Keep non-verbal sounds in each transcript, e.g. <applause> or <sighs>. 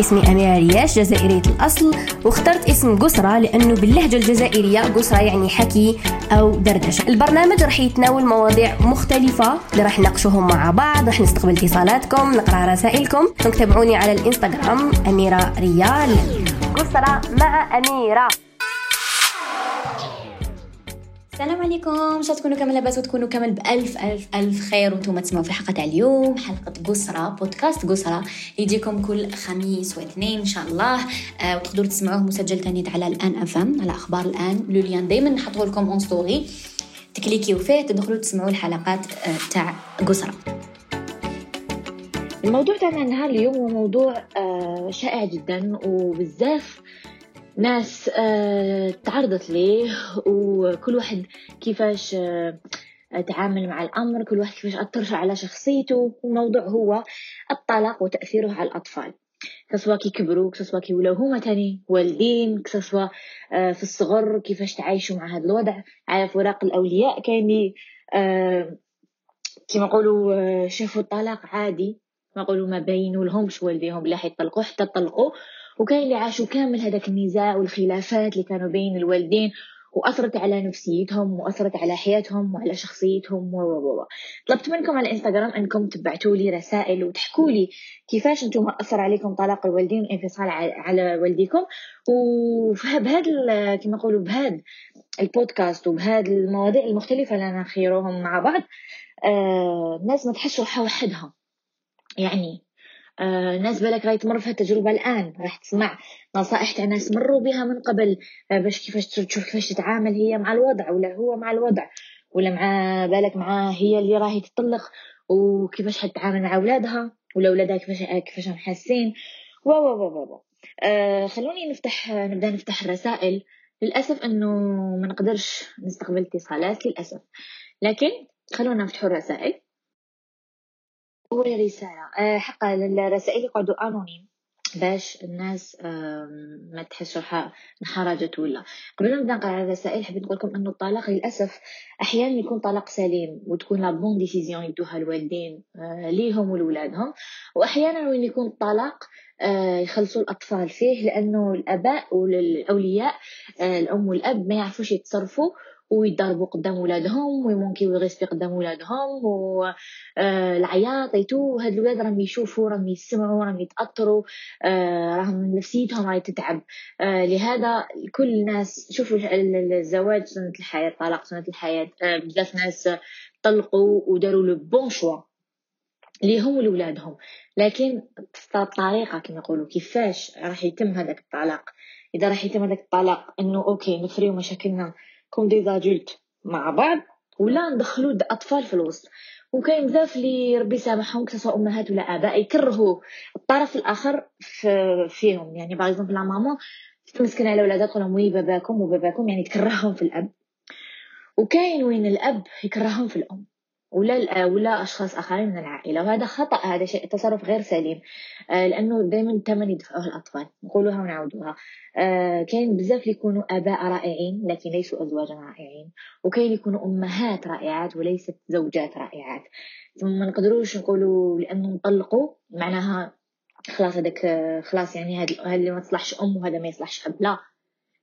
اسمي أميرة رياش جزائرية الأصل. واخترت اسم قسرة لأنه باللهجة الجزائرية قسرة يعني حكي أو دردشة. البرنامج راح يتناول مواضيع مختلفة اللي راح نناقشوهم مع بعض راح نستقبل اتصالاتكم نقرأ رسائلكم. donc تابعوني على الإنستغرام أميرة رياش. قسرة مع أميرة. السلام عليكم. شو تكونوا كامل لاباس وتكونوا كامل بألف ألف ألف خير. وأنتم تسمعوا في حلقة تاع اليوم حلقة قسرة بودكاست قسرة يجيكم كل خميس واثنين إن شاء الله. آه وتقدروا تسمعوه مسجل تاني على الآن أف أم على أخبار الآن. le lien دايما نحطه لكم en story تكليكيو فيه تدخلوا تسمعوا الحلقات آه تاع قسرة الموضوع تاعنا نهار اليوم هو موضوع آه شائع جدا. وبزاف ناس آه، تعرضت ليه وكل واحد كيفاش آه، تعامل مع الأمر كل واحد كيفاش أثر على شخصيته الموضوع هو الطلاق وتأثيره على الأطفال. كسوا كي كبروا كسوا كي ولاو هما تاني والدين كسوا آه، في الصغر كيفاش تعايشوا مع هذا الوضع على فراق الأولياء كاين لي كيما نقولوا شافوا الطلاق عادي. ما نقولوا ما بينوا لهمش والديهم بلا حيطلقوا حتى طلقوا. وكاين اللي عاشوا كامل هذاك النزاع والخلافات اللي كانوا بين الوالدين وأثرت على نفسيتهم وأثرت على حياتهم وعلى شخصيتهم و و طلبت منكم على الإنستغرام أنكم تبعتوا لي رسائل وتحكوا لي كيفاش أنتم أثر عليكم طلاق الوالدين والانفصال على والديكم. وبهذا كما نقولوا بهذا البودكاست وبهذه المواضيع المختلفة اللي نخيروهم مع بعض آه الناس ما تحسوا وحدها. يعني آه ناس بالك راهي تمر في التجربة الآن راح تسمع نصائح تاع ناس مروا بها من قبل آه باش كيفاش تشوف كيفاش تتعامل هي مع الوضع ولا هو مع الوضع ولا مع بالك مع هي اللي راهي تطلق وكيفاش حتتعامل مع أولادها ولا أولادها كيفاش كيفاش حاسين. و و و و خلوني نفتح نبدأ نفتح الرسائل. للأسف إنه ما نقدرش نستقبل اتصالات للأسف. لكن خلونا نفتحوا الرسائل. أول رسالة. آه، حقا الرسائل يقعدوا أنونيم باش الناس ما تحس روحها انحرجت ولا. قبل ما نبدأ نقرأ الرسائل حبيت نقول لكم إنه الطلاق للأسف أحيانا يكون طلاق سليم وتكون la bonne décision يدوها الوالدين آه، ليهم ولولادهم. وأحيانا وين يكون الطلاق آه، يخلصوا الأطفال فيه لأنه الأباء والأولياء الأم والأب ما يعرفوش يتصرفوا ويضربوا قدام ولادهم ويمونكيو respect قدام ولادهم والعياط et tout هاد الولاد راهم يشوفوا راهم يسمعوا راهم يتاثروا آه، راهم نفسيتهم راهي تتعب آه، لهذا كل الناس شوفوا الزواج سنة الحياة الطلاق سنة الحياة آه، بزاف ناس طلقوا وداروا le bon choix. ليهم ولولادهم لكن الطريقة كما يقولوا كيفاش راح يتم هذاك الطلاق؟ إذا راح يتم هذاك الطلاق إنه okay نفريو مشاكلنا comme des adultes مع بعض ولا ندخلوا الأطفال في الوسط. وكاين بزاف اللي ربي يسامحهم سواء أمهات ولا آباء يكرهوا الطرف الآخر فيهم. يعني par exemple la maman تمسكن على ولادها تقول لهم oui باباكم وباباكم يعني تكرههم في الأب. وكاين وين الأب يكرههم في الأم. ولا ولا أشخاص آخرين من العائلة. وهذا خطأ هذا شيء تصرف غير سليم. آه، لأنه دائما الثمن يدفعوه الأطفال. نقولوها ونعاودوها آه، كاين بزاف اللي يكونوا آباء رائعين لكن ليسوا ازواجا رائعين. وكاين يكونوا أمهات رائعات وليست زوجات رائعات. ما نقدروش نقولوا لأنه نطلقوا معناها خلاص هذاك خلاص يعني هذا اللي ما تصلحش أم وهذا ما يصلحش أب. لا.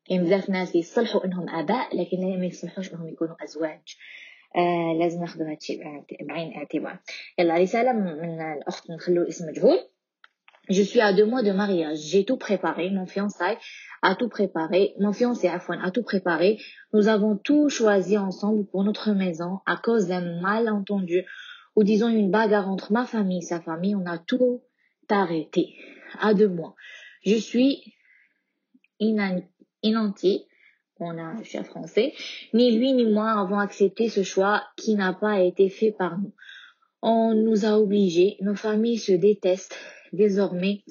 كاين بزاف ناس يصلحوا إنهم آباء لكن ما يصلحوش إنهم يكونوا أزواج. آه لازم ناخذ هادشي بعين الاعتبار يلا رسالة من الأخت نخلو اسم مجهول Je suis à deux mois de mariage. J'ai tout préparé. Mon fiançaille a tout préparé. Mon fiancé Afouane a tout préparé. Nous avons tout choisi ensemble pour notre maison à cause d'un malentendu ou disons une bagarre entre ma famille et sa famille. On a tout arrêté à deux mois. Je suis inanti on a un chef français, ni lui ni moi avons accepté ce choix qui n'a pas été fait par nous. On nous a obligés, nos familles se détestent désormais,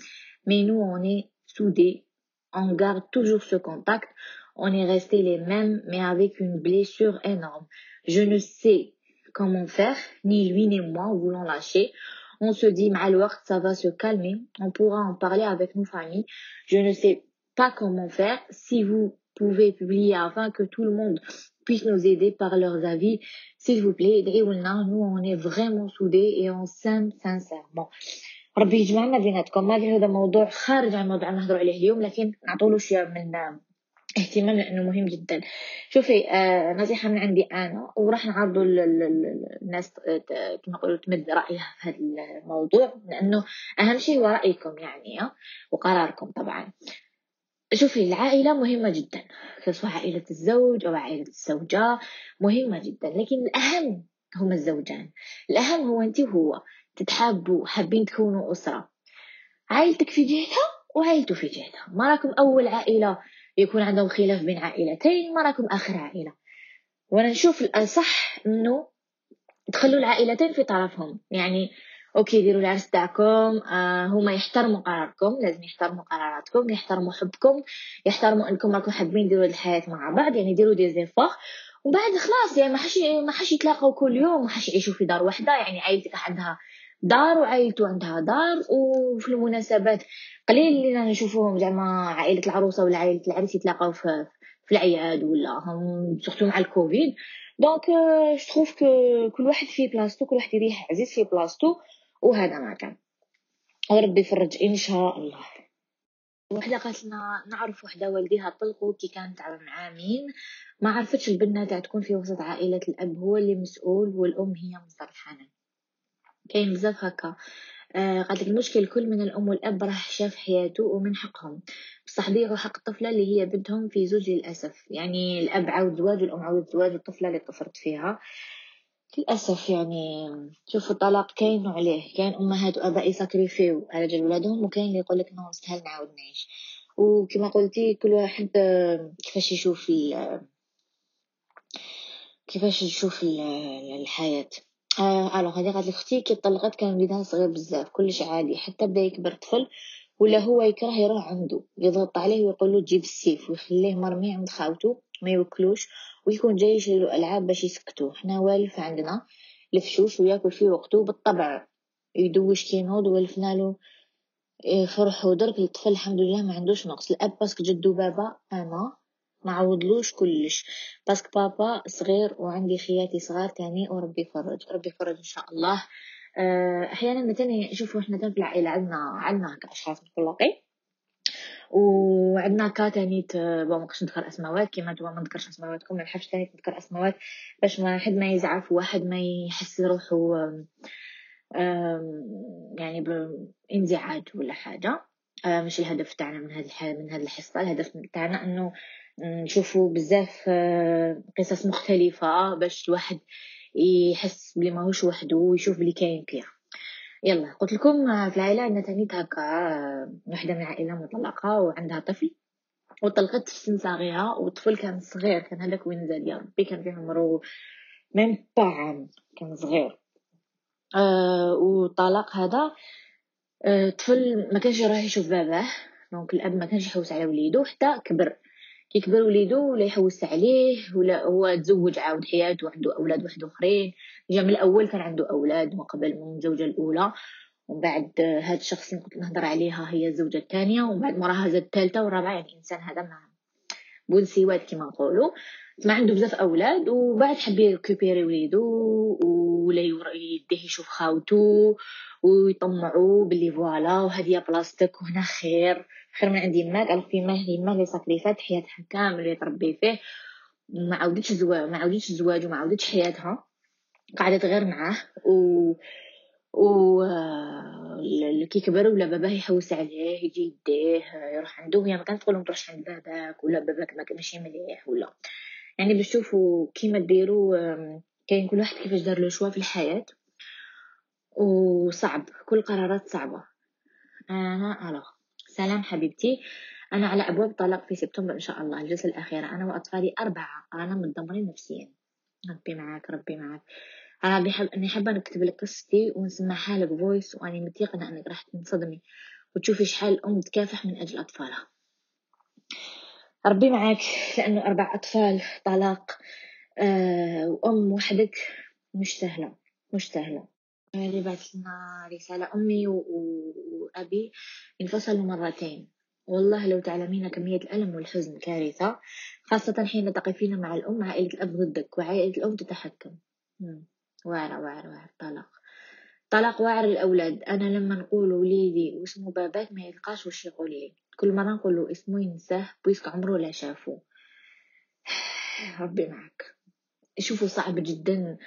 mais nous on est soudés, on garde toujours ce contact, on est restés les mêmes mais avec une blessure énorme. Je ne sais comment faire, ni lui ni moi voulons lâcher. On se dit, alors ça va se calmer, on pourra en parler avec nos familles. Je ne sais pas comment faire. Si vous pouvez publier afin que tout le monde puisse nous aider par leurs avis. S'il vous plaît, nous on est vraiment soudés et on s'aime sincèrement. ربي يجمعنا بيناتكم ما هذا موضوع خارج عن موضوع نهضر عليه اليوم لكن نعطوله شيء من اهتمام لأنه مهم جدا شوفي آه نصيحة من عندي أنا وراح نعرضوا الناس كما يقولوا تمد رأيها في هذا الموضوع لأنه أهم شيء هو رأيكم يعني وقراركم طبعا شوفي العائلة مهمة جدا. سواء عائلة الزوج أو عائلة الزوجة مهمة جدا. لكن الأهم هما الزوجان. الأهم هو أنت وهو تتحابوا حابين تكونوا أسرة. عائلتك في جهتها وعائلته في جهتها. ما راكم أول عائلة يكون عندهم خلاف بين عائلتين ما راكم آخر عائلة. وأنا نشوف الأصح أنه تخلوا العائلتين في طرفهم. يعني أوكي ديروا العرس تاعكم آه هما يحترموا قراركم لازم يحترموا قراراتكم يحترموا حبكم يحترموا أنكم راكم حابين ديروا الحياة مع بعض يعني ديروا دي زيفاغ وبعد خلاص يعني ما حش ما حش يتلاقوا كل يوم ما حش يعيشوا في دار واحدة يعني عائلتك عندها دار وعائلته عندها دار. وفي المناسبات قليل اللي نشوفوهم زعما عائلة العروسة ولا عائلة العريس يتلاقاو في في العياد ولا هم surtout مع الكوفيد. donc جو كو كل واحد في بلاصتو كل واحد يريح عزيز في بلاصتو وهذا ما كان. وربي يفرج إن شاء الله. وحدة قالت لنا نعرف وحدة والديها طلقوا كي كانت مع مين ما عرفتش البنة تاع تكون في وسط عائلة الأب هو اللي مسؤول والأم هي مصدر الحنان كاين بزاف هكا. آه قالت المشكل كل من الأم والأب راه شاف حياته ومن حقهم. بصح ضيعوا حق الطفلة اللي هي بنتهم في زوج للأسف. يعني الأب عاود زواج والأم عاود زواج الطفلة اللي طفرت فيها. للأسف يعني شوفوا الطلاق كاين وعليه كاين أمهات وآباء يساكريفيو على جال ولادهم وكاين اللي يقول لك إنه سهل نعاود نعيش وكما قلتي كل واحد كيفاش يشوف كيفاش يشوف الحياة. آه alors هذه لي أختي كي طلقت كان وليدها صغير بزاف كلش عادي. حتى بدا يكبر طفل ولا هو يكره يروح عنده. يضغط عليه ويقول له جيب السيف ويخليه مرمي عند خاوته ما يوكلوش ويكون جاي يشري ألعاب باش يسكتوه حنا والف عندنا الفشوش وياكل في وقته بالطبع. يدوش كي نوض ولفنا له إيه، فرحو درك الطفل الحمد لله ما عندوش نقص. الأب parce que جدو بابا أنا ما عوضلوش كلش. باسكو بابا صغير وعندي خياتي صغار تاني وربي يفرج ربي يفرج إن شاء الله. آه، أحيانا مثلا شوفوا إحنا في العائله عندنا عندنا أشخاص مطلقين وعندنا كا تاني ما نقدرش نذكر أسماوات كيما نتوما ما نذكرش أسماواتكم ما نحبش تاني نذكر أسماوات باش ما حد ما يزعف وواحد ما يحس روحه يعني بانزعاج ولا حاجة. آه، مش الهدف تاعنا من هذه من هذه الحصة. الهدف تاعنا إنه نشوفوا بزاف آه، قصص مختلفة باش الواحد يحس بلي ماهوش وحده ويشوف بلي كاين كيا يلا قلت لكم في العائلة عندنا تانيت هكا وحدة من العائله مطلقة وعندها طفل وطلقت في سن صغيرة والطفل كان صغير كان هذاك وين زاد يا ربي كان فيه عمرو ميم با عام كان صغير. آه وطلق هذا آه طفل ما كانش يروح يشوف باباه donc الأب ما كانش يحوس على وليدو حتى كبر. كي كبر وليدو ولا يحوس عليه ولا هو تزوج عاود حياته وعنده أولاد واحد آخرين. جا من الأول كان عنده أولاد من قبل من الزوجة الأولى. ومن بعد هذا الشخص اللي كنت نهضر عليها هي الزوجة الثانية. ومن بعد موراها زاد الثالثة والرابعه يعني الإنسان هذا ما بونسيوات كما نقولوا. ما عنده بزاف أولاد. وبعد حب ي récupérer وليدو ولا يديه يشوف خاوتو ويطمعوا باللي voilà. وهذه بلاصتك وهنا خير. خير من عند يماك alors في ما يماك اللي ساكريفات حياتها كامل اللي تربي فيه. ما عاودتش زواج ما عاودتش الزواج وما عاودتش حياتها. قعدت غير معاه و و كي كبر ولا باباه يحوس عليه يجي يديه يروح عنده هي ما كانت تقول ما تروحش عند باباك ولا باباك ما ماشي مليح ولا. يعني باش تشوفوا كيما ديروا كاين كل واحد كيفاش دار le choix في الحياة. وصعب كل قرارات صعبة. أنا alors سلام حبيبتي. أنا على أبواب طلاق في سبتمبر إن شاء الله الجلسة الأخيرة. أنا وأطفالي أربعة أنا متدمرين نفسيا. ربي معاك ربي معاك. أنا بحب اني حابه نكتب لك قصتي ونسمعها لك voice وأني متيقنة أنك راح تنصدمي وتشوفي شحال الام تكافح من أجل أطفالها. ربي معاك لأنه أربع أطفال طلاق آه وأم وحدك مش سهلة مش اللي بعث لنا رسالة أمي وأبي انفصلوا مرتين. والله لو تعلمين كمية الألم والحزن كارثة خاصة حين تقفين مع الأم عائلة الأب ضدك وعائلة الأم تتحكم. واعرة واعرة واعرة. طلاق. طلاق واعر الأولاد. أنا لما نقول وليدي واسمه باباك ما يلقاش واش يقول لي. كل مرة نقول اسمه ينساه بويسك عمره لا شافه <sighs> ربي معك. شوفوا صعب جدا.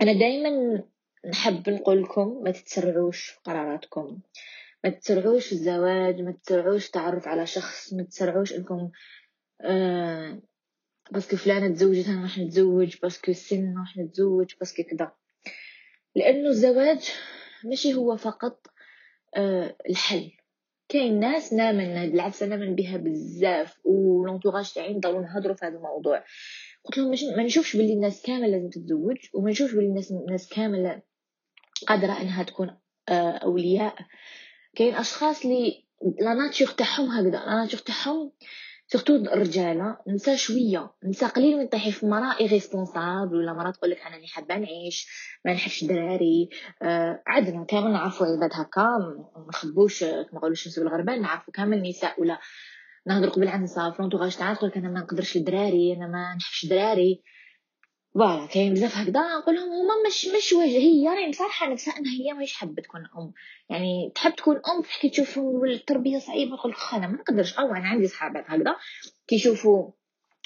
أنا دايما نحب نقول لكم ما تتسرعوش في قراراتكم. ما تسرعوش في الزواج ما تسرعوش تعرف على شخص ما تسرعوش إنكم آه parce que فلانة تزوجت أنا راح نتزوج parce que السن راح نتزوج parce que كذا. لأنه الزواج ماشي هو فقط آه الحل. كاين ناس نامن بالعكس نامن بها بزاف و l'entourage تاعي نضلو نهضروا في هذا الموضوع. قلت لهم ما نشوفش باللي الناس كامل لازم تتزوج وما نشوفش باللي الناس الناس قادرة إنها تكون آه، أولياء. كاين أشخاص اللي la nature تاعهم هكذا. la nature تاعهم surtout الرجاله نسى شوية. نسى قليل من طيحي في مرا irresponsable ولا مرا تقول لك أنا راني حابة نعيش ما نحبش دراري آه عندنا كامل نعرفوا عباد هكا. ما نخبوش ما نقولوش نسوا الغربان نعرفوا كامل النساء. ولا نهضر قبل عن نساء ف l'entourage تاعها تقول لك أنا ما نقدرش الدراري أنا ما نحبش دراري voilà كاين بزاف هكذا نقول لهم هما مش مش واجه هي راهي مصالحه نفسها إنها هي ماهيش حابة تكون أم. يعني تحب تكون أم تحكي تشوفوا التربيه صعيبة تقول أنا ما نقدرش أو أنا عندي صحابات هكذا. كيشوفوا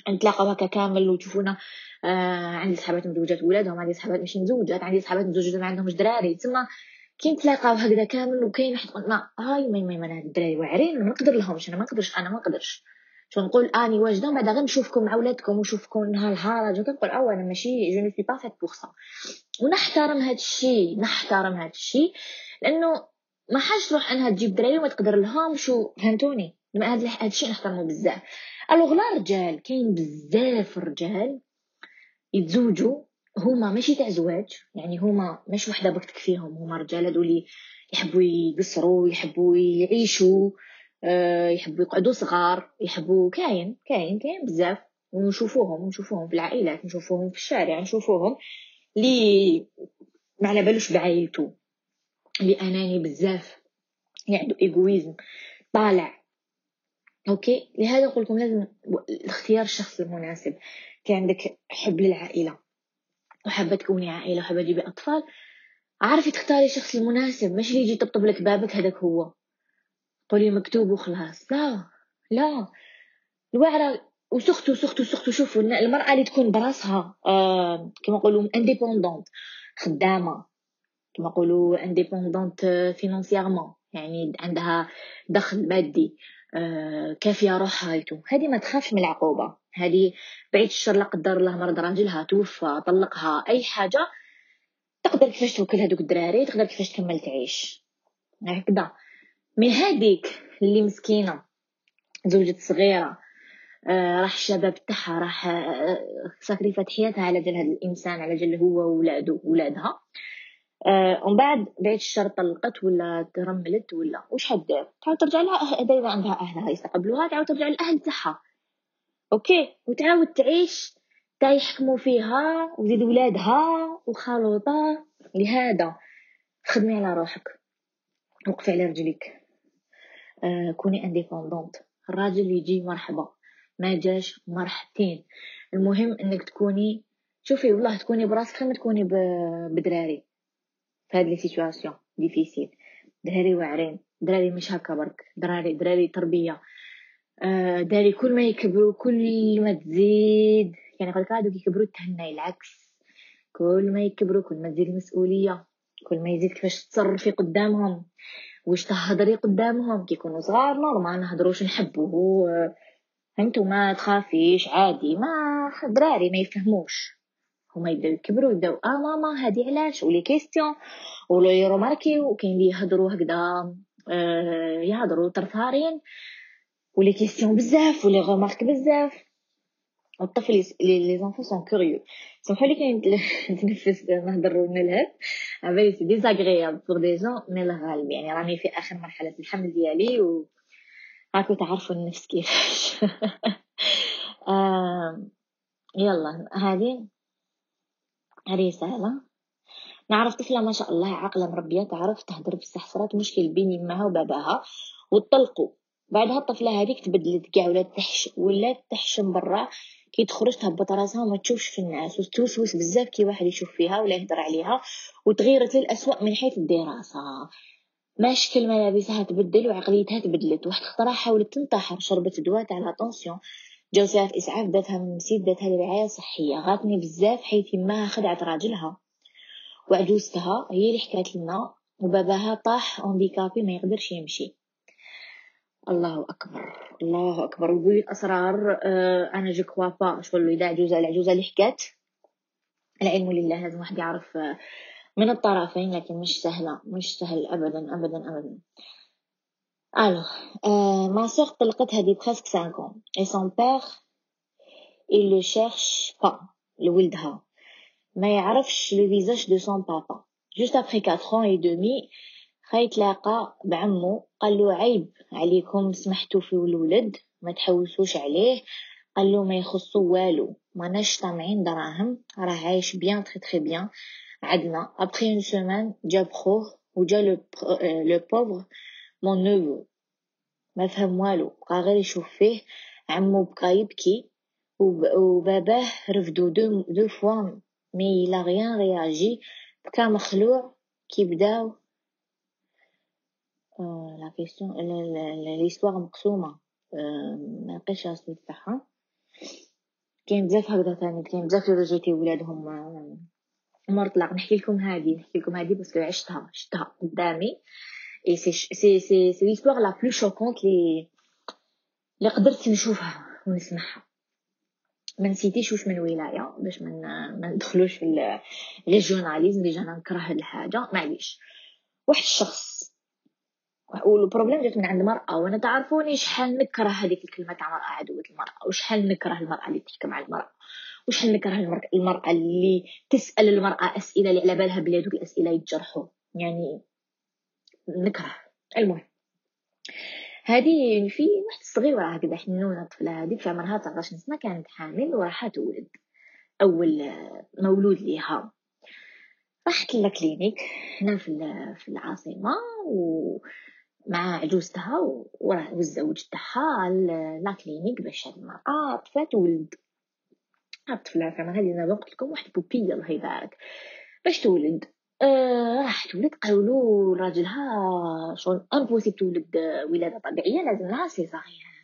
نتلاقاو هكا كامل وتشوفونا آه عندي صحابات مزوجات ولادهم عندي صحابات ماشي مزوجات عندي صحابات مزوجات ما عندهمش دراري. تسمى كي نتلاقاو هكذا كامل وكاين واحد ما هاي ما ما ما الدراري واعرين ما نقدر لهمش أنا ما نقدرش أنا ما نقدرش. شو نقول اني واجده بعد غير نشوفكم مع ولادكم ونشوفكم نهار الهرج كنقول أو أنا ماشي je ne suis pas faite pour ça ونحترم هذا الشيء نحترم هذا الشيء لأنه ما حاجة تروح أنها تجيب دراري وما تقدر لهم شو؟ فهمتوني؟ هذا الشيء نحترمه بزاف. ألوغ لا رجال كاين بزاف رجال يتزوجوا هما ماشي تاع زواج يعني هما مش وحدة بك تكفيهم. هما رجال هذو اللي يحبوا يقصروا يحبوا يعيشوا. آه، يحبوا يقعدوا صغار يحبوا كاين كاين كاين بزاف. ونشوفوهم نشوفوهم في العائلات نشوفوهم في الشارع نشوفوهم لي ما على بالوش بعائلته لي اناني بزاف اللي عنده égoïsme طالع. OK؟ لهذا نقول لكم لازم اختيار الشخص المناسب. كي عندك حب للعائلة وحابه تكوني عائلة وحابه تجيبي أطفال عارفي تختاري الشخص المناسب. ماشي اللي يجي يطبطب لك بابك هذاك هو. قولي مكتوب وخلاص. لا لا. الوعرة و surtout surtout surtout شوفوا المرأة اللي تكون براسها آه كما نقولوا indépendante خدامة. كما نقولوا indépendante financièrement يعني عندها دخل مادي آه كافية روحها هايتو هذه ما تخافش من العقوبة. هذه بعيد الشر لا قدر الله مرض راجلها توفى طلقها أي حاجة. تقدر كيفاش توكل هذوك الدراري تقدر كيفاش تكمل تعيش. هكذا. من هذيك اللي مسكينة زوجة صغيرة آه راح الشباب تاعها راح آه ساكريفات حياتها على جال هذا الإنسان على جال هو وولادو ولادها. آه ومن بعد بعد الشر طلقت ولا ترملت ولا وش حدير تعاود ترجع لها دايما عندها أهلها يستقبلوها تعاود ترجع للأهل تاعها. OK؟ وتعاود تعيش تا يحكموا فيها وزيد ولادها وخالوطها لهذا خدمي على روحك. وقفي على رجليك. آه كوني indépendante الراجل يجي مرحبا. ما جاش مرحبتين. المهم إنك تكوني شوفي والله تكوني براسك ما تكوني بدراري. في هذه ال situation difficile دراري واعرين. دراري مش هكا برك. دراري دراري تربية. آه دراري كل ما يكبروا كل ما تزيد. يعني قلت هادوك يكبروا تهنى العكس. كل ما يكبروا كل ما تزيد المسؤولية. كل ما يزيد كيفاش تصرفي قدامهم. واش تهضري قدامهم؟ كي يكونوا صغار normal نهضروش نحبوه. انتو ما تخافيش عادي ما دراري ما يفهموش. هما يبداو يكبروا يبداو آه ماما هادي علاش؟ و les questions ولا يروماركيو وكاين اللي يهضروا هكذا آه يهضروا طرفارين و les questions بزاف و les remarques بزاف. الطفل les enfants sont curieux سمحوا لي كاين نتنفس نهضر ونلهث عبالي c'est désagréable pour des gens mais الغالب يعني راني في اخر مرحله الحمل ديالي و راكو تعرفوا النفس كيفاش يلا هذه رسالة نعرف طفلة ما شاء الله عاقلة مربية تعرف تهدر بصح صرات مشكل بين يمها وباباها وطلقوا بعدها الطفلة هذيك تبدلت كاع ولات تحش ولات تحشم برا كي تخرج تهبط راسها وما تشوفش في الناس وتوسوس بزاف كي واحد يشوف فيها ولا يهدر عليها وتغيرت للأسوأ من حيث الدراسة ما شكل ملابسها تبدل وعقليتها تبدلت. واحد خطرة حاولت تنتحر شربت دواء تاع la tension جوزها في إسعاف داتها من مسيد داتها لرعاية صحية. غاتني بزاف حيث ما خدعت راجلها. وعجوزتها هي اللي حكات لنا وباباها طاح handicapé ما يقدرش يمشي. الله أكبر الله أكبر. وقولي الاسرار آه أنا je crois pas شغل إذا عجوزه العجوزه اللي حكات العلم لله لازم واحد يعرف آه، من الطرفين لكن مش سهلة مش سهل ابدا ابدا ابدا. Alors, euh, ma soeur طلقتها دي presque 5 ans. Et son père il le cherche pas لولدها ما يعرفش le visage de son papa. Juste après 4 ans et demi لاقى بعمو قال له عيب عليكم سمحتوا في الولد ما تحوسوش عليه قال له ما يخصو والو. ماناش طامعين دراهم راه عايش بيان تري تري بيان عدنا. ابخي اون سيمين جا بخوه وجا لو بوفر مون نوفو ما فهم والو. بقى غير يشوف فيه. عمو بقى يبكي. وباباه رفدو دو, دو فوا مي لا غيان رياجي بكا مخلوع. كي بداو la question l'histoire مقسومة ما لقيتش السميت تاعها كاين بزاف هكذا ثاني كاين بزاف لي ولادهم مرطلق نحكي لكم هذه نحكي لكم هذه parce que عشتها شفتها قدامي. et c'est c'est c'est c'est l'histoire la plus choquante لي اللي قدرت نشوفها ونسمعها. ما نسيتيش واش من ولاية باش من ما ندخلوش في ال régionalisme déjà نكره هاد الحاجة. معليش. واحد الشخص والبروبليم جات من عند المرأة وأنا تعرفوني شحال نكره هذيك الكلمة تاع مرأة عدوة المرأة وشحال نكره المرأة اللي تحكم على المرأة وشحال نكره المرأة اللي تسأل المرأة أسئلة اللي على بالها بلي هذوك الأسئلة يتجرحوا يعني نكره. المهم هذه في واحد صغيرة هكذا حنونة طفلة هذه في عمرها 19 سنة كانت حامل وراح تولد أول مولود ليها. راحت لل clinique هنا في العاصمة و مع عجوزتها والزوج تاعها la clinique باش هاد المرأة طفات ولد الطفلة فما هذه أنا قلت لكم واحد بوبية الله يبارك. باش تولد؟ آه راح تولد. قالوا راجلها شغل impossible تولد ولادة طبيعية لازم لها césarienne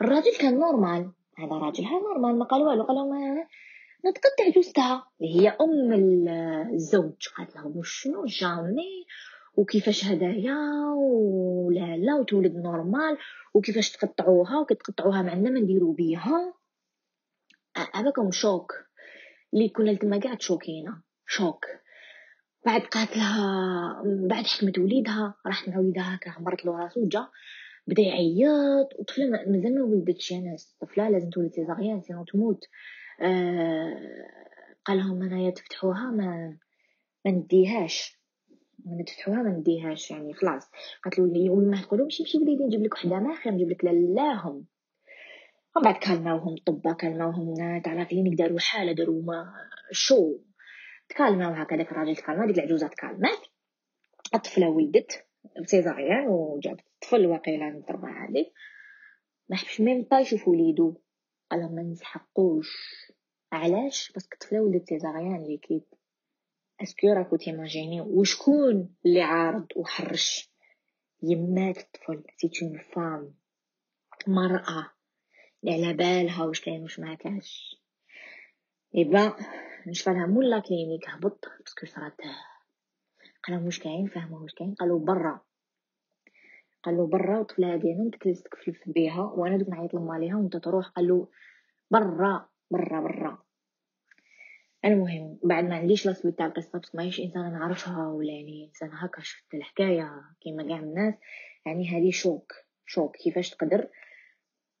الراجل كان normal هذا راجلها normal ما قال والو. قالوا ما نتقطع اللي هي أم الزوج. قالت لهم شنو jamais وكيفاش هدايا ولا لا وتولد normal وكيفاش تقطعوها وكتقطعوها ما عندنا ما نديرو بيها هذاكم choc. اللي كنا تما قاع تشوكينا. choc. بعد قالت لها بعد حكمت وليدها راحت مع وليدها هكا عمرت له راسو جا. بدا يعيط. وطفلة مازال ما ولدتش أنا الطفله لازم تولد césarienne sinon تموت. آه قال لهم أنايا تفتحوها ما ما نديهاش. من تفتحوها ما نديهاش يعني خلاص. قالت له لي وما تقولوا مشي وليدي نجيب لك وحدة ما خير نجيب لك لاهم ومن بعد كلماوهم طبا كلماوهم تاع la clinique داروا حالة داروا شو. تكلماو هكا داك الراجل تكلم ديك العجوزة تكلمات الطفلة ولدت ب césarienne وجابت الطفل واقيلا نضربه هذيك ما حبش même pas يشوف وليدو. قال ما نسحقوش علاش؟ parce que الطفلة ولدت césarienne l'équipe est-ce que راكو تيماجيني وشكون اللي عارض وحرش يمات الطفل؟ c'est une femme. مرأة. اللي على بالها واش كاين واش ما كاش إبا نشفى مول la clinique هبط parce que صرات قالهم واش كاين فاهمه واش كاين قالوا برا. قالوا برا وطفلة هادي أنا تكلس تكفلف بيها وأنا دوك نعيط لماليها وأنت تروح قالوا برا برا برا. المهم بعد ما عنديش لا تاع القصة بس ماهيش انسانه نعرفها ولا يعني إنسان هكا شفت الحكاية كيما كاع الناس يعني هذه choc choc. كيفاش تقدر؟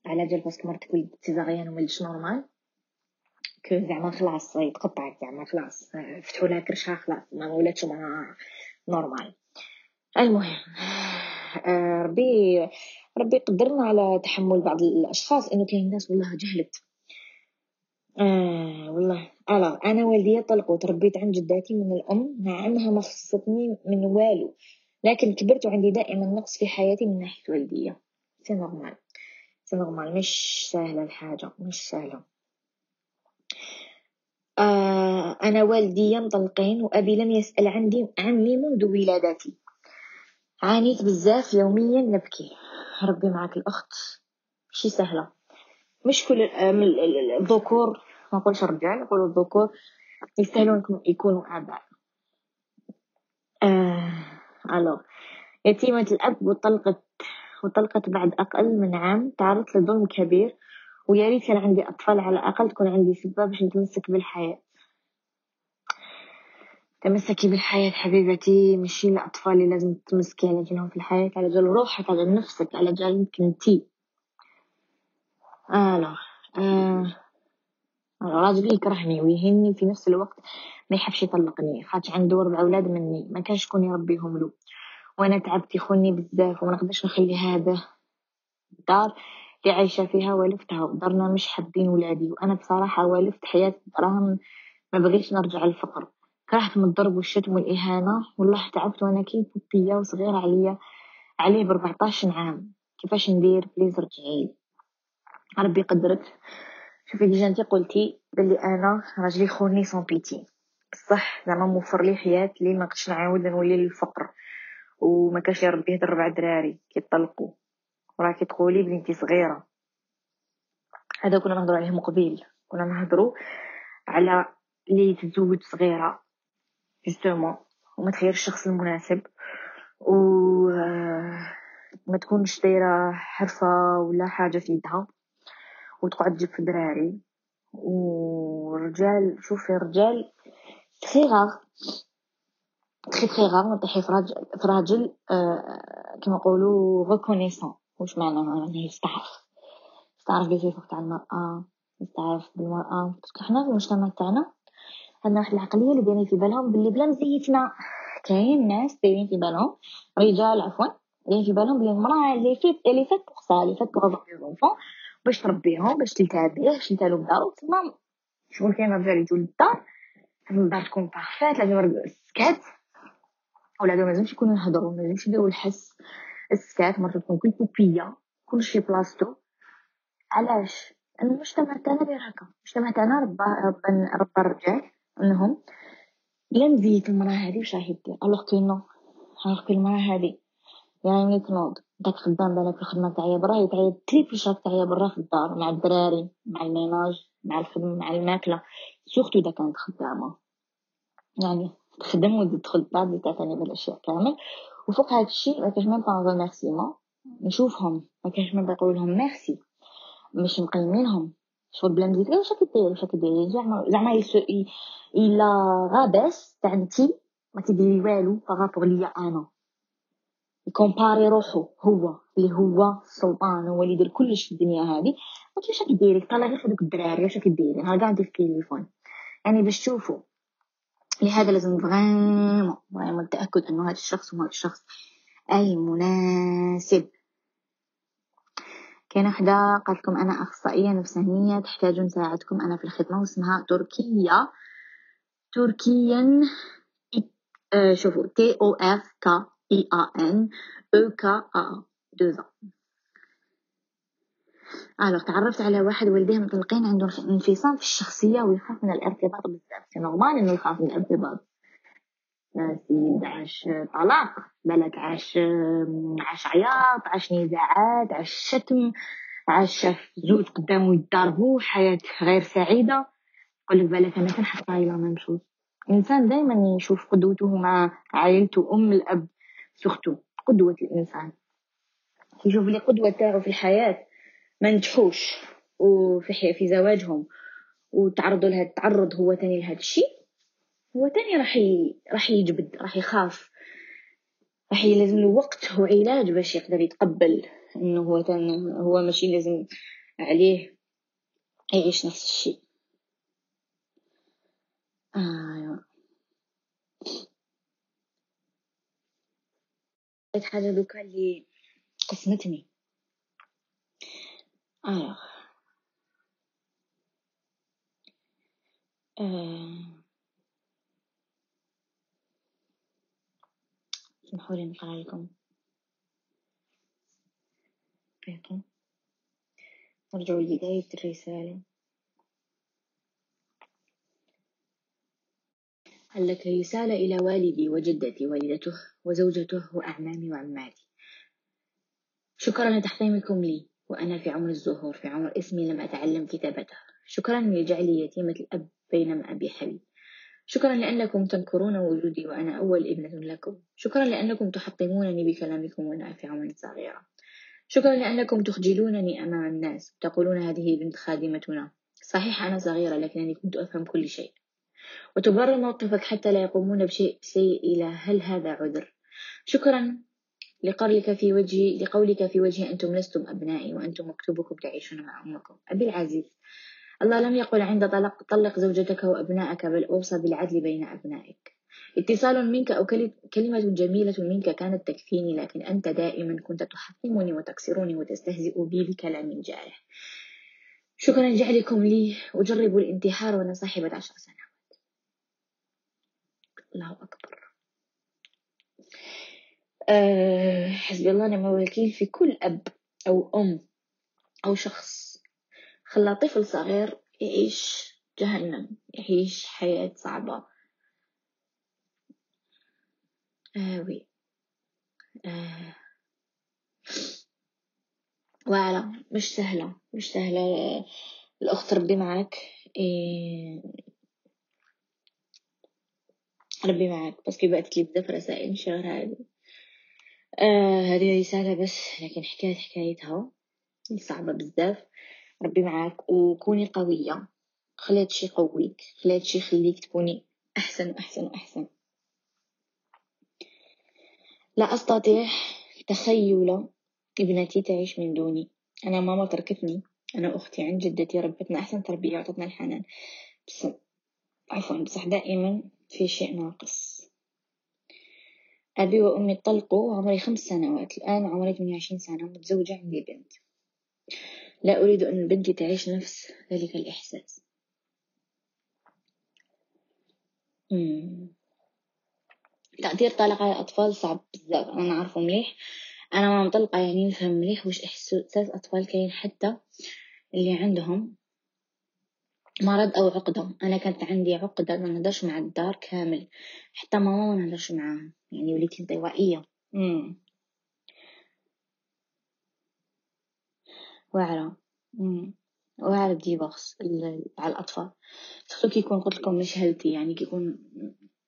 على جال parce que مرتك ولدت césarienne ومولدش normal؟ que زعما خلاص يتقطعت زعما خلاص. فتحوا لها كرشها خلاص. ما ولاتش مع normal. المهم آه، ربي ربي قدرنا على تحمل بعض الأشخاص إنه كاين ناس والله جهلت. آه والله. ألا أنا والديا طلقوا تربيت عند جداتي من الأم مع أنها ما خصتني من والو لكن كبرت وعندي دائما نقص في حياتي من ناحية والدية. c'est normal c'est normal مش سهلة الحاجة. مش سهلة. آه أنا والدي مطلقين وأبي لم يسأل عندي عني منذ ولادتي. عانيت بزاف يوميا نبكي. ربي معك الأخت. ماشي سهلة. مش كل الذكور ما نقولش الرجال نقول الذكور يستاهلون يكونوا آباء آه ألو. يتيمة الأب وطلقت وطلقت بعد أقل من عام تعرضت لظلم كبير ويا ريت كان عندي أطفال على الأقل تكون عندي سبة باش نتمسك بالحياة. تمسكي بالحياة حبيبتي ماشي الأطفال اللي لازم تمسكي على جالهم في الحياة على جال روحك على نفسك على جالك انتي آه آه راجلي يكرهني ويهني في نفس الوقت ما يحبش يطلقني. خاطر عنده ربع أولاد مني. ما كانش شكون يربيهم له. وأنا تعبت يخوني بزاف وما نقدرش نخلي هذا الدار اللي عايشة فيها والفتها. ودارنا مش حابين ولادي. وأنا بصراحة والفت حياة دراهم ما بغيتش نرجع للفقر. كرهت من الضرب والشتم والإهانة. والله تعبت وأنا كي بوبية وصغيرة عليا. عليه بربعطاش عام. كيفاش ندير؟ بليز رجعيلي ربي قدرت. شوفي déjà انتي قلتي بلي أنا راجلي خوني sans pitié بصح زعما موفر لي حياة لي ما قدش نعاود نولي للفقر. وما كانش يربيه ربع دراري كيطلقوا. وراكي تقولي بلي انتي صغيرة. هذا كنا نهضروا عليه قبيل. كنا نهضروا على لي تزوج صغيرة justement. وما تخير الشخص المناسب. و ما تكونش دايرة حرفه ولا حاجة في يدها. وتقعد تجيب في دراري ورجال شوفي الرجال تخي غاغ تخي تخي غاغ نطيحي في راجل, راجل آه كما نقولوا ريكونيسون واش معناها يعني يستعرف. يستعرف بصفة تاع المرأة يستعرف بالمرأة. حنا في المجتمع تاعنا عندنا واحد العقلية اللي دايرين في بالهم باللي بلا مزيتنا. كاين ناس دايرين في بالهم رجال عفوا دايرين في بالهم بلي المرأة elle est faite elle est faite pour ça elle est faite pour باش تربيهم باش تلتها به باش تلتها له بدارو تما شغل كاين رجال يجو للدار لازم الدار تكون parfaite لازم السكات ولادو مازالش يكونوا يهضروا مازالش يديروا الحس. السكات مرات تكون كل بوبية كلشي بلاصتو. علاش؟ المجتمع تاعنا داير هكا. المجتمع تاعنا ربى ربى ربى الرجال انهم لا نزيد المراه هذه واش راهي دير alors que non. alors que المراه هذه يعني تنوض داك خدام بالك في الخدمة تاعي. برا يتعيا triple شاك تاعي برا في الدار مع الدراري مع ال ménage مع الخدمة مع الماكلة. surtout إذا كانت خدامة. يعني تخدم وتدخل بعد تعتني بالأشياء كامل وفوق هذا الشيء ما même pas remerciement نشوفهم. ما même نقول لهم ميرسي مش مقيمينهم. شغل بلا مزيد؟ واش راكي ديري واش راكي ديري زعما زعما إلا غابس تاع انتي ما تديري والو par rapport ليا أنا. ي comparer روحو هو اللي هو السلطان هو اللي يدير كلش في الدنيا هذه. قلت واش راكي ديري طلع غير هذوك الدراري واش راكي ديري نهار قاعد في التليفون. يعني باش تشوفوا لهذا لازم vraiment vraiment التاكد إنه هذا الشخص هو الشخص أي مناسب. وحدة قالت لكم أنا أخصائية نفسانية تحتاج مساعدتكم أنا في الخدمة واسمها تركيا تركيا آه، شوفوا تي أو اف كا أو كا ا دو الوغ تعرفت على واحد والديه مطلقين عنده انفصام في الشخصية ويخاف من الارتباط بزاف. سي نورمال إنه يخاف من الارتباط. سيد عاش طلاق. بالك عاش عاش عياط عاش نزاعات عاش شتم عاش زوج قدامه يتضاربوا حياة غير سعيدة. يقولك بالك أنا كنحط la même chose الانسان دائما يشوف قدوته مع عائلته أم الأب. surtout قدوة الإنسان. يشوف لي قدوة تاعو في الحياة ما نجحوش. وفي في زواجهم. وتعرضوا لهذا التعرض هو تاني لهذا الشيء هو تاني راح. راح يجبد راح يخاف. راح يلزم له وقت وعلاج باش يقدر يتقبل إنه هو تاني هو ماشي لازم عليه يعيش نفس الشيء. آه. حاجة دوكا اللي قسمتني. آه. آه. اسمحوا لي نقرأ لكم. بيتو نرجع لبداية الرسالة. قال لك رسالة إلى والدي وجدتي والدته. وزوجته وأعمامي وعماتي. شكرا لتحطيمكم لي وأنا في عمر الزهور في عمر اسمي لم أتعلم كتابته. شكرا لجعلي يتيمة الأب بينما أبي حي شكرا لأنكم تنكرون وجودي وأنا أول ابنة لكم. شكرا لأنكم تحطمونني بكلامكم وأنا في عمر صغيرة. شكرا لأنكم تخجلونني أمام الناس تقولون هذه بنت خادمتنا. صحيح أنا صغيرة لكنني كنت أفهم كل شيء. وتبرر موقفك حتى لا يقومون بشيء سيء إلى هل هذا عذر. شكرا لقولك في وجهي لقولك في وجهي أنتم لستم أبنائي وأنتم مكتوبكم تعيشون مع أمكم. أبي العزيز الله لم يقل عند طلق طلق زوجتك وأبنائك بل أوصى بالعدل بين أبنائك. اتصال منك أو كلمة جميلة منك كانت تكفيني لكن أنت دائما كنت تحطمني وتكسرني وتستهزئ بي بكلام جارح. شكرا لجعلكم لي أجرب الانتحار وأنا صاحبة عشر سنوات. الله أكبر. أه حسبي الله ونعم الوكيل. في كل أب أو أم أو شخص خلى طفل صغير يعيش جهنم يعيش حياة صعبة. آه وي آه. واعلة مش سهلة مش سهلة. الأخت ربي معك إيه ربي معك بس كي بعثت لي بزاف رسائل مش غير هذه آه هذه رسالة بس لكن حكاية حكايتها. صعبة بزاف ربي معاك. وكوني قوية. خلي هادشي يقويك. خلي هادشي يخليك تكوني أحسن وأحسن وأحسن. لا أستطيع تخيل ابنتي تعيش من دوني. أنا ماما تركتني. أنا أختي عند جدتي. ربتنا أحسن تربية وعطتنا الحنان. بس عفوا بصح دائما في شيء ناقص. أبي وأمي طلقوا عمري خمس سنوات الآن عمري 28 سنة متزوجة عندي بنت. لا أريد أن بنتي تعيش نفس ذلك الإحساس. تأثير طلاق على الأطفال صعب بزاف أنا نعرفه مليح. أنا ما مطلقة يعني نفهم مليح واش إحساس أطفال كاين حتى اللي عندهم. مرض أو عقدة. أنا كانت عندي عقدة ما نهدرش مع الدار كامل. حتى ماما ما نهدرش معاها. يعني وليت انطوائية واعرة. واعرة divorce على الأطفال. surtout كي يكون قلت لكم مش healthy يعني كي يكون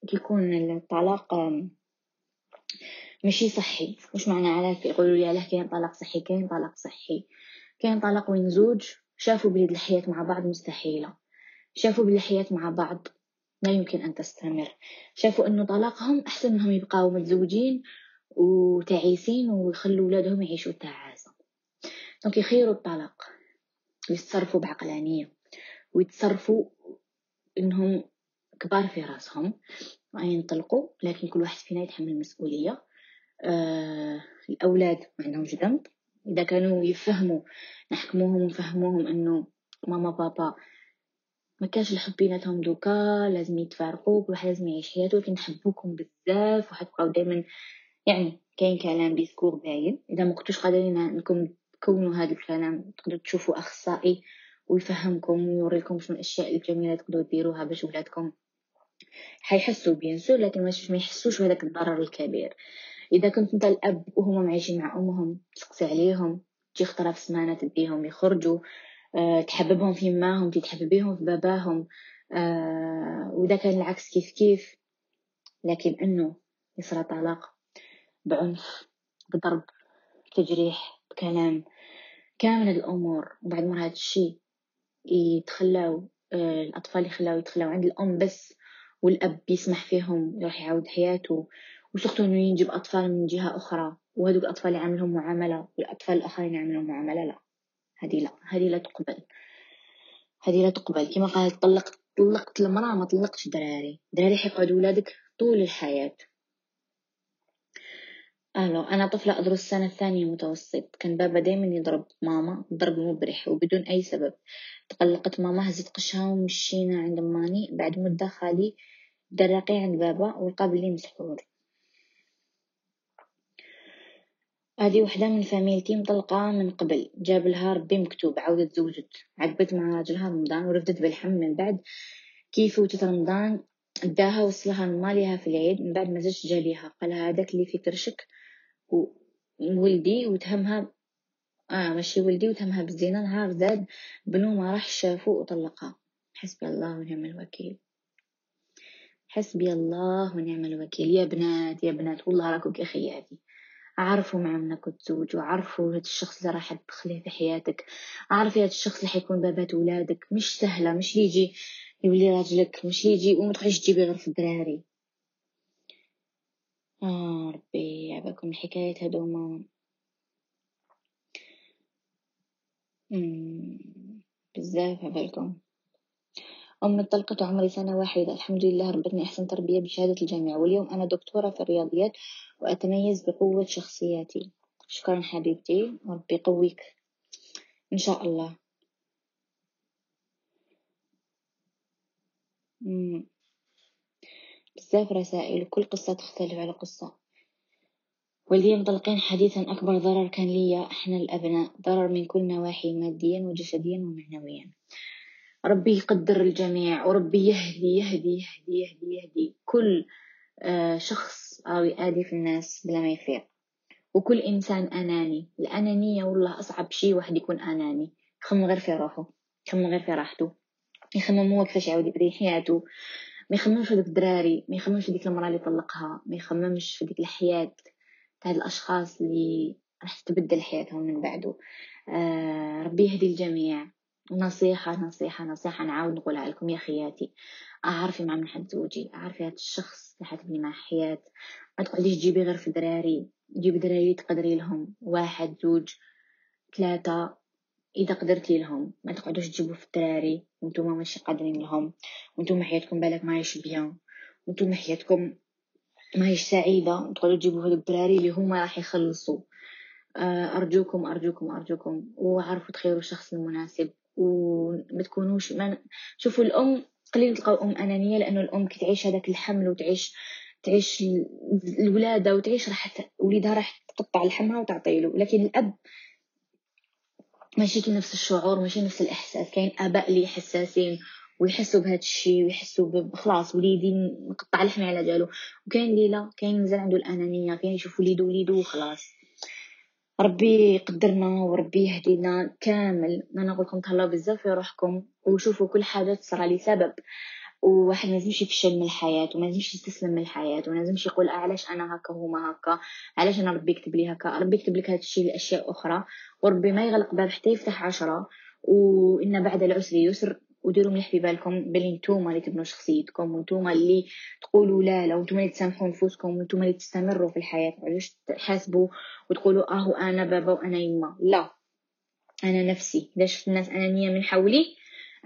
كي يكون الطلاق ماشي صحي. واش معنى علاه يقولوا لي علاه كاين طلاق صحي كاين طلاق صحي. كاين طلاق وين زوج شافوا بلي الحياة مع بعض مستحيلة. شافوا بلي الحياة مع بعض. لا يمكن أن تستمر. شافوا أنه طلاقهم أحسن منهم يبقاو متزوجين وتعيسين ويخلوا ولادهم يعيشوا تعاسة دونك يخيروا الطلاق. ويتصرفوا بعقلانية. ويتصرفوا أنهم كبار في راسهم. ينطلقوا. لكن كل واحد فينا يتحمل المسؤولية آه الأولاد ما عندهمش ذنب. إذا كانوا يفهموا نحكموهم ونفهموهم أنه ماما بابا ما كانش الحب بيناتهم دوكا لازم يتفارقوا كل واحد لازم يعيش حياته لكن نحبوكم بزاف وحتبقاو دائما يعني كاين كلام discours باين. إذا ما كنتوش قادرين إنكم كونوا هذا الكلام تقدروا تشوفوا أخصائي ويفهمكم ويوريكم شنو الأشياء الجميلة تقدروا ديروها باش ولادكم حيحسوا بيان سور لكن باش ما يحسوش بهذاك الضرر الكبير. إذا كنت أنت الأب وهما معيشين مع أمهم تسقسي عليهم تجي خطره في السمانه تديهم يخرجوا تحببهم في ماهم تحببيهم في باباهم. أه وإذا كان العكس كيف كيف. لكن إنه يصير طلاق بعنف بضرب تجريح بكلام. كامل الأمور. وبعد مرة هذا الشيء يتخلاو آه، الأطفال يخلاو يتخلاو عند الأم بس والأب يسمح فيهم يروح يعاود حياته. وسختو إنه ينجب أطفال من جهة أخرى. وهذوك الأطفال يعاملهم معاملة والأطفال الآخرين يعاملهم معاملة لا. هذه لا هذه لا تقبل. هذه لا تقبل. كما قالت طلقت طلقت المرأة ما طلقتش دراري دراري حيقعدوا ولادك طول الحياة. أهلا أنا طفلة أدرس السنة الثانية متوسط. كان بابا دايما يضرب ماما ضرب مبرح وبدون أي سبب. تقلقت ماما هزت قشها ومشينا عند ماني بعد مدة خالي درقي عند بابا والقابل مسحور هذه وحدة من فاميلتي مطلقة من قبل. جاب لها ربي مكتوب عاودت تزوجت عقبت مع راجلها رمضان ورفدت بالحمل من بعد. كيف وتت رمضان؟ داها وصلها ماليها في العيد. من بعد ما زادش جاليها. قال هذاك اللي في كرشك. وولدي وتهمها. آه ماشي ولدي وتهمها بالزنا نهار زاد. بنو ما راح شافو وطلقها. حسبي الله ونعم الوكيل. حسبي الله ونعم الوكيل. يا بنات يا بنات والله راكم كخياتي عرفوا مع منك تزوجوا عرفوا هذا الشخص اللي راح تدخليه في حياتك عرفي هذا الشخص اللي حيكون بابات ولادك مش سهلة مش يجي يولي راجلك مش يجي وما تروحيش تجيبي غير في الدراري. آه ربي عباكم الحكايات هذوما بزاف عبالكم أمي طلقت وعمري سنة واحدة. الحمد لله ربتني أحسن تربية بشهادة الجامعة. واليوم أنا دكتورة في الرياضيات وأتميز بقوة شخصياتي. شكرا حبيبتي. ربي يقويك. إن شاء الله. بزاف رسائل. كل قصة تختلف على قصة. واللي مطلقين حديثا أكبر ضرر كان ليا. إحنا الأبناء. ضرر من كل نواحي ماديا وجسديا ومعنويا. ربي يقدر الجميع وربي يهدي يهدي يهدي يهدي يهدي كل آه، شخص أو في الناس بلا ما يفيق. وكل إنسان أناني. الأنانية والله أصعب شي واحد يكون أناني. يخمم غير في روحه. يخمم غير في راحته. يخمم هو كيفاش يعاود يبري حياته. ما يخممش في الدراري. ما يخممش في ديك المرأة اللي طلقها. ما يخممش في ديك الحياة تاع الأشخاص اللي راح تتبدل حياتهم من بعده. آه ربي يهدي الجميع. نصيحة نصيحة نصيحة نعاود نقولها لكم يا خياتي. أعرفي مع من حتزوجي أعرفي هاد الشخص اللي حتبني معاه حياة. ما تقعديش تجيبي غير في دراري جيبي دراري تقدري لهم. واحد زوج ثلاثة إذا قدرتي لهم. ما تقعدوش تجيبوا في الدراري. وأنتم ماشي قادرين لهم. وأنتم حياتكم بالك ماهيش بيان. وأنتم حياتكم ماهيش سعيدة. تقعدوا تجيبوا هاد الدراري اللي هما راح يخلصوا آه، أرجوكم أرجوكم أرجوكم. وعرفوا تخيروا الشخص المناسب. وما تكونوش ما شوفوا الأم قليل تلقاو أم أنانية لأنه الأم كي تعيش هذاك الحمل وتعيش تعيش الولادة وتعيش راح وليدها راح تقطع لحمها وتعطيله. لكن الأب ماشي نفس الشعور ماشي نفس الإحساس. كاين آباء اللي حساسين ويحسوا بهذا الشيء ويحسوا بخلاص وليدي نقطع لحمي على جالو. وكاين اللي لا كاين مازال عنده الأنانية كاين يشوف وليدو وليدو وخلاص. ربي يقدرنا وربي يهدينا كامل. أنا نقول لكم تهلاو بزاف في روحكم وشوفوا كل حاجة تصرى لسبب وواحد ما لازمش يفشل من الحياة وما لازمش يستسلم من الحياة وما لازمش يقول آه علاش أنا هكا وهما هكا؟ علاش أنا ربي يكتب لي هكا؟ ربي يكتب لك هذا الشيء لأشياء أخرى وربي ما يغلق باب حتى يفتح عشرة. وإن بعد العسر يسر وديروا مليح في بالكم بلي نتوما اللي تبنوا شخصيتكم وانتوما اللي تقولوا لا لا وانتوما اللي تسامحوا نفوسكم وانتوما اللي تستمروا في الحياة. علاش تحاسبوا وتقولوا آه أنا بابا وأنا يما لا. أنا نفسي. اذا شفت الناس أنانية من حولي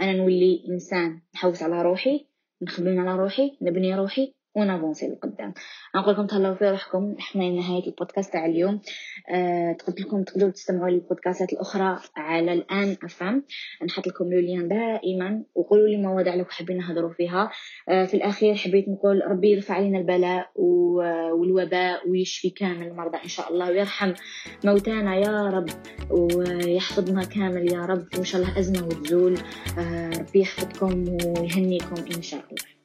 أنا نولي إنسان نحوس على روحي نخدم على روحي نبني روحي ونافونسي لقدام نقول لكم تهلاو في روحكم. إحنا نهاية البودكاست تاع اليوم. أه تقدر لكم تقدروا تستمعوا للبودكاستات الأخرى على الآن أفهم. نحط لكم لين دائما وقولوا لي مواضيع لو حابين نهضروا فيها. أه في الأخير حبيت نقول ربي يرفع علينا البلاء والوباء ويشفي كامل المرضى إن شاء الله ويرحم موتانا يا رب ويحفظنا كامل يا رب. وإن شاء الله أزمة وتزول. أه ربي يحفظكم ويهنيكم إن شاء الله.